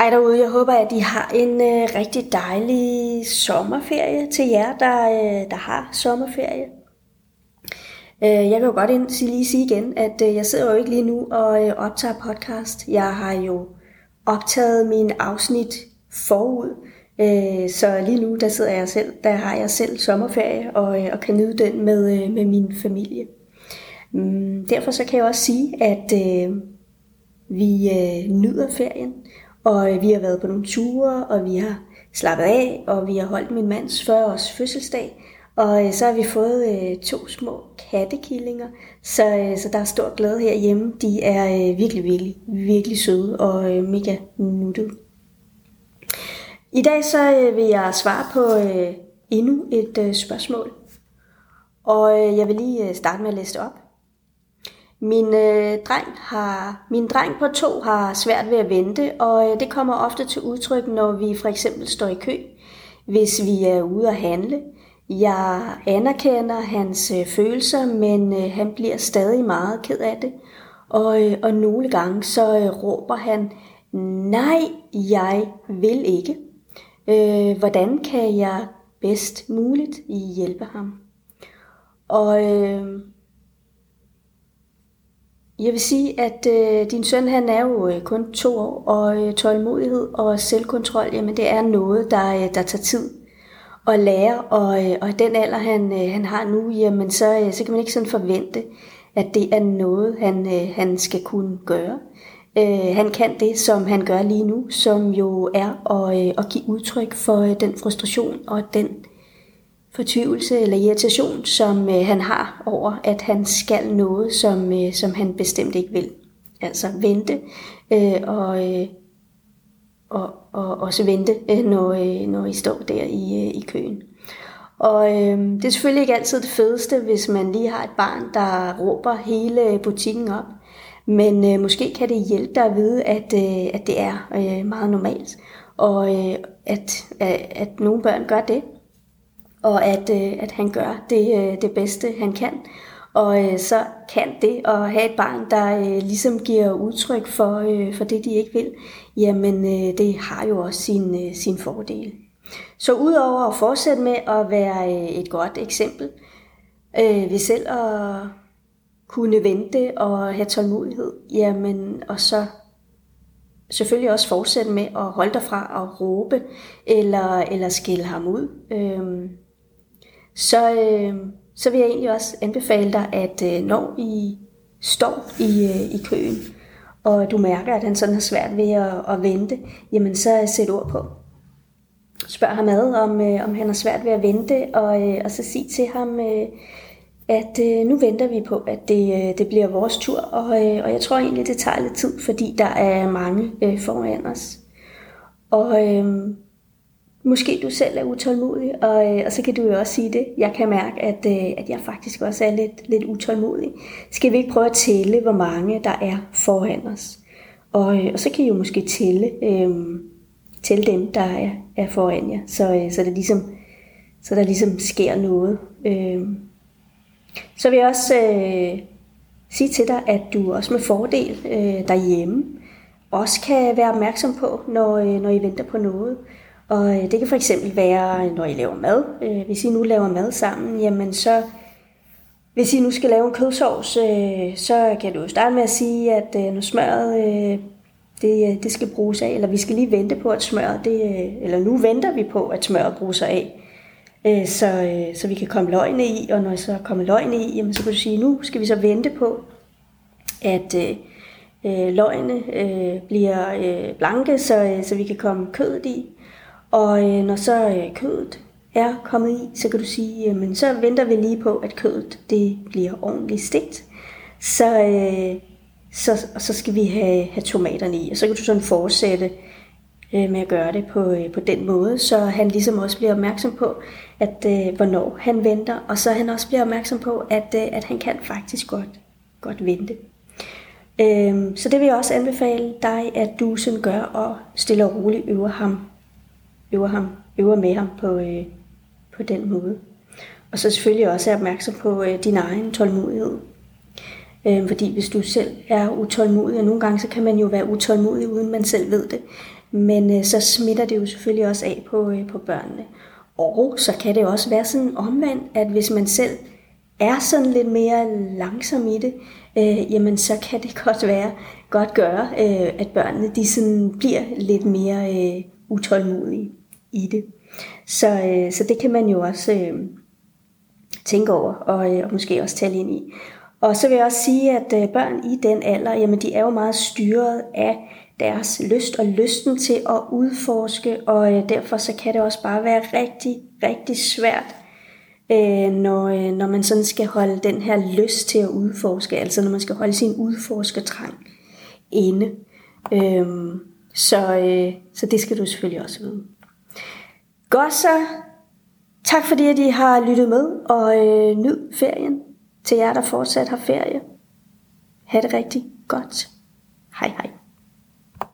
Hej derude, jeg håber, at I har en øh, rigtig dejlig sommerferie til jer, der, øh, der har sommerferie. Øh, jeg kan jo godt ind, lige sige igen, at øh, jeg sidder jo ikke lige nu og øh, optager podcast. Jeg har jo optaget min afsnit forud, øh, så lige nu der sidder jeg selv, der har jeg selv sommerferie og, øh, og kan nyde den med, øh, med min familie. Mm, derfor så kan jeg også sige, at øh, vi øh, nyder ferien, og øh, vi har været på nogle ture, og vi har slappet af, og vi har holdt min mands 40 års fødselsdag. Og øh, så har vi fået øh, to små kattekillinger, så, øh, så der er stor glæde herhjemme. De er øh, virkelig, virkelig, virkelig søde og øh, mega nuttede. I dag så øh, vil jeg svare på øh, endnu et øh, spørgsmål. Og øh, jeg vil lige øh, starte med at læse det op. Min, øh, dreng har, min dreng på to har svært ved at vente, og øh, det kommer ofte til udtryk, når vi for eksempel står i kø, hvis vi er ude at handle. Jeg anerkender hans øh, følelser, men øh, han bliver stadig meget ked af det. Og, øh, og nogle gange så øh, råber han, nej, jeg vil ikke. Øh, hvordan kan jeg bedst muligt hjælpe ham? Og øh, jeg vil sige, at øh, din søn han er jo øh, kun to år, og øh, tålmodighed og selvkontrol, jamen det er noget, der, øh, der tager tid at lære, og, øh, og den alder, han, øh, han har nu, jamen så, øh, så kan man ikke sådan forvente, at det er noget, han, øh, han skal kunne gøre. Øh, han kan det, som han gør lige nu, som jo er at, øh, at give udtryk for øh, den frustration og den fortvivlelse eller irritation, som øh, han har over, at han skal noget, som, øh, som han bestemt ikke vil. Altså vente øh, og, øh, og, og også vente, øh, når, øh, når I står der i, øh, i køen. Og øh, det er selvfølgelig ikke altid det fedeste, hvis man lige har et barn, der råber hele butikken op. Men øh, måske kan det hjælpe dig at vide, at, øh, at det er øh, meget normalt. Og øh, at, at, at nogle børn gør det og at, øh, at han gør det, øh, det bedste, han kan. Og øh, så kan det at have et barn, der øh, ligesom giver udtryk for, øh, for det, de ikke vil, jamen øh, det har jo også sin, øh, sin fordel. Så udover at fortsætte med at være øh, et godt eksempel, øh, ved selv at kunne vente og have tålmodighed, jamen og så selvfølgelig også fortsætte med at holde dig fra at råbe eller, eller skille ham ud. Øh, så, øh, så vil jeg egentlig også anbefale dig, at øh, når I står i, øh, i køen, og du mærker, at han sådan har svært ved at, at vente, jamen så sæt ord på. Spørg ham ad, om, øh, om han har svært ved at vente, og, øh, og så sig til ham, øh, at øh, nu venter vi på, at det, øh, det bliver vores tur, og, øh, og jeg tror egentlig, det tager lidt tid, fordi der er mange øh, foran os. Og øh, Måske du selv er utålmodig, og, øh, og så kan du jo også sige det. Jeg kan mærke, at, øh, at jeg faktisk også er lidt, lidt utålmodig. Skal vi ikke prøve at tælle, hvor mange der er foran os? Og, øh, og så kan I jo måske tælle, øh, tælle dem, der er, er foran jer, så, øh, så, det ligesom, så der ligesom sker noget. Øh. Så vil jeg også øh, sige til dig, at du også med fordel øh, derhjemme også kan være opmærksom på, når, øh, når I venter på noget. Og øh, det kan for eksempel være, når I laver mad. Øh, hvis I nu laver mad sammen, jamen så, hvis I nu skal lave en kødsovs, øh, så kan du jo starte med at sige, at øh, når smøret det, det skal bruges af, eller vi skal lige vente på, at smøret, det, eller nu venter vi på, at smøret bruges af, så, så vi kan komme løgne i, og når så kommer løgne i, jamen så kan du sige, nu skal vi så vente på, at øh, løgne øh, bliver øh, blanke, så, så vi kan komme kødet i. Og øh, når så øh, kødet er kommet i, så kan du sige, øh, men så venter vi lige på, at kødet det bliver ordentligt stegt. Så, øh, så, så skal vi have, have tomaterne i, og så kan du sådan fortsætte øh, med at gøre det på, øh, på den måde, så han ligesom også bliver opmærksom på, at øh, hvornår han venter, og så han også bliver opmærksom på, at, øh, at han kan faktisk godt, godt vente. Øh, så det vil jeg også anbefale dig, at du sådan gør og stille og roligt øver ham øver, ham, øver med ham på, øh, på den måde. Og så selvfølgelig også er opmærksom på øh, din egen tålmodighed. Øh, fordi hvis du selv er utålmodig, og nogle gange så kan man jo være utålmodig, uden man selv ved det. Men øh, så smitter det jo selvfølgelig også af på, øh, på børnene. Og så kan det også være sådan omvendt, at hvis man selv er sådan lidt mere langsom i det, øh, jamen så kan det godt være, godt gøre, øh, at børnene de sådan bliver lidt mere øh, utålmodige i det. Så, øh, så det kan man jo også øh, tænke over og, øh, og måske også tale ind i. Og så vil jeg også sige, at øh, børn i den alder, jamen de er jo meget styret af deres lyst og lysten til at udforske, og øh, derfor så kan det også bare være rigtig, rigtig svært, øh, når, øh, når man sådan skal holde den her lyst til at udforske, altså når man skal holde sin udforskertrang inde. Øh, så, øh, så det skal du selvfølgelig også vide. Godt så. Tak fordi, at I har lyttet med, og øh, nyd ferien til jer, der fortsat har ferie. Ha' det rigtig godt. Hej hej.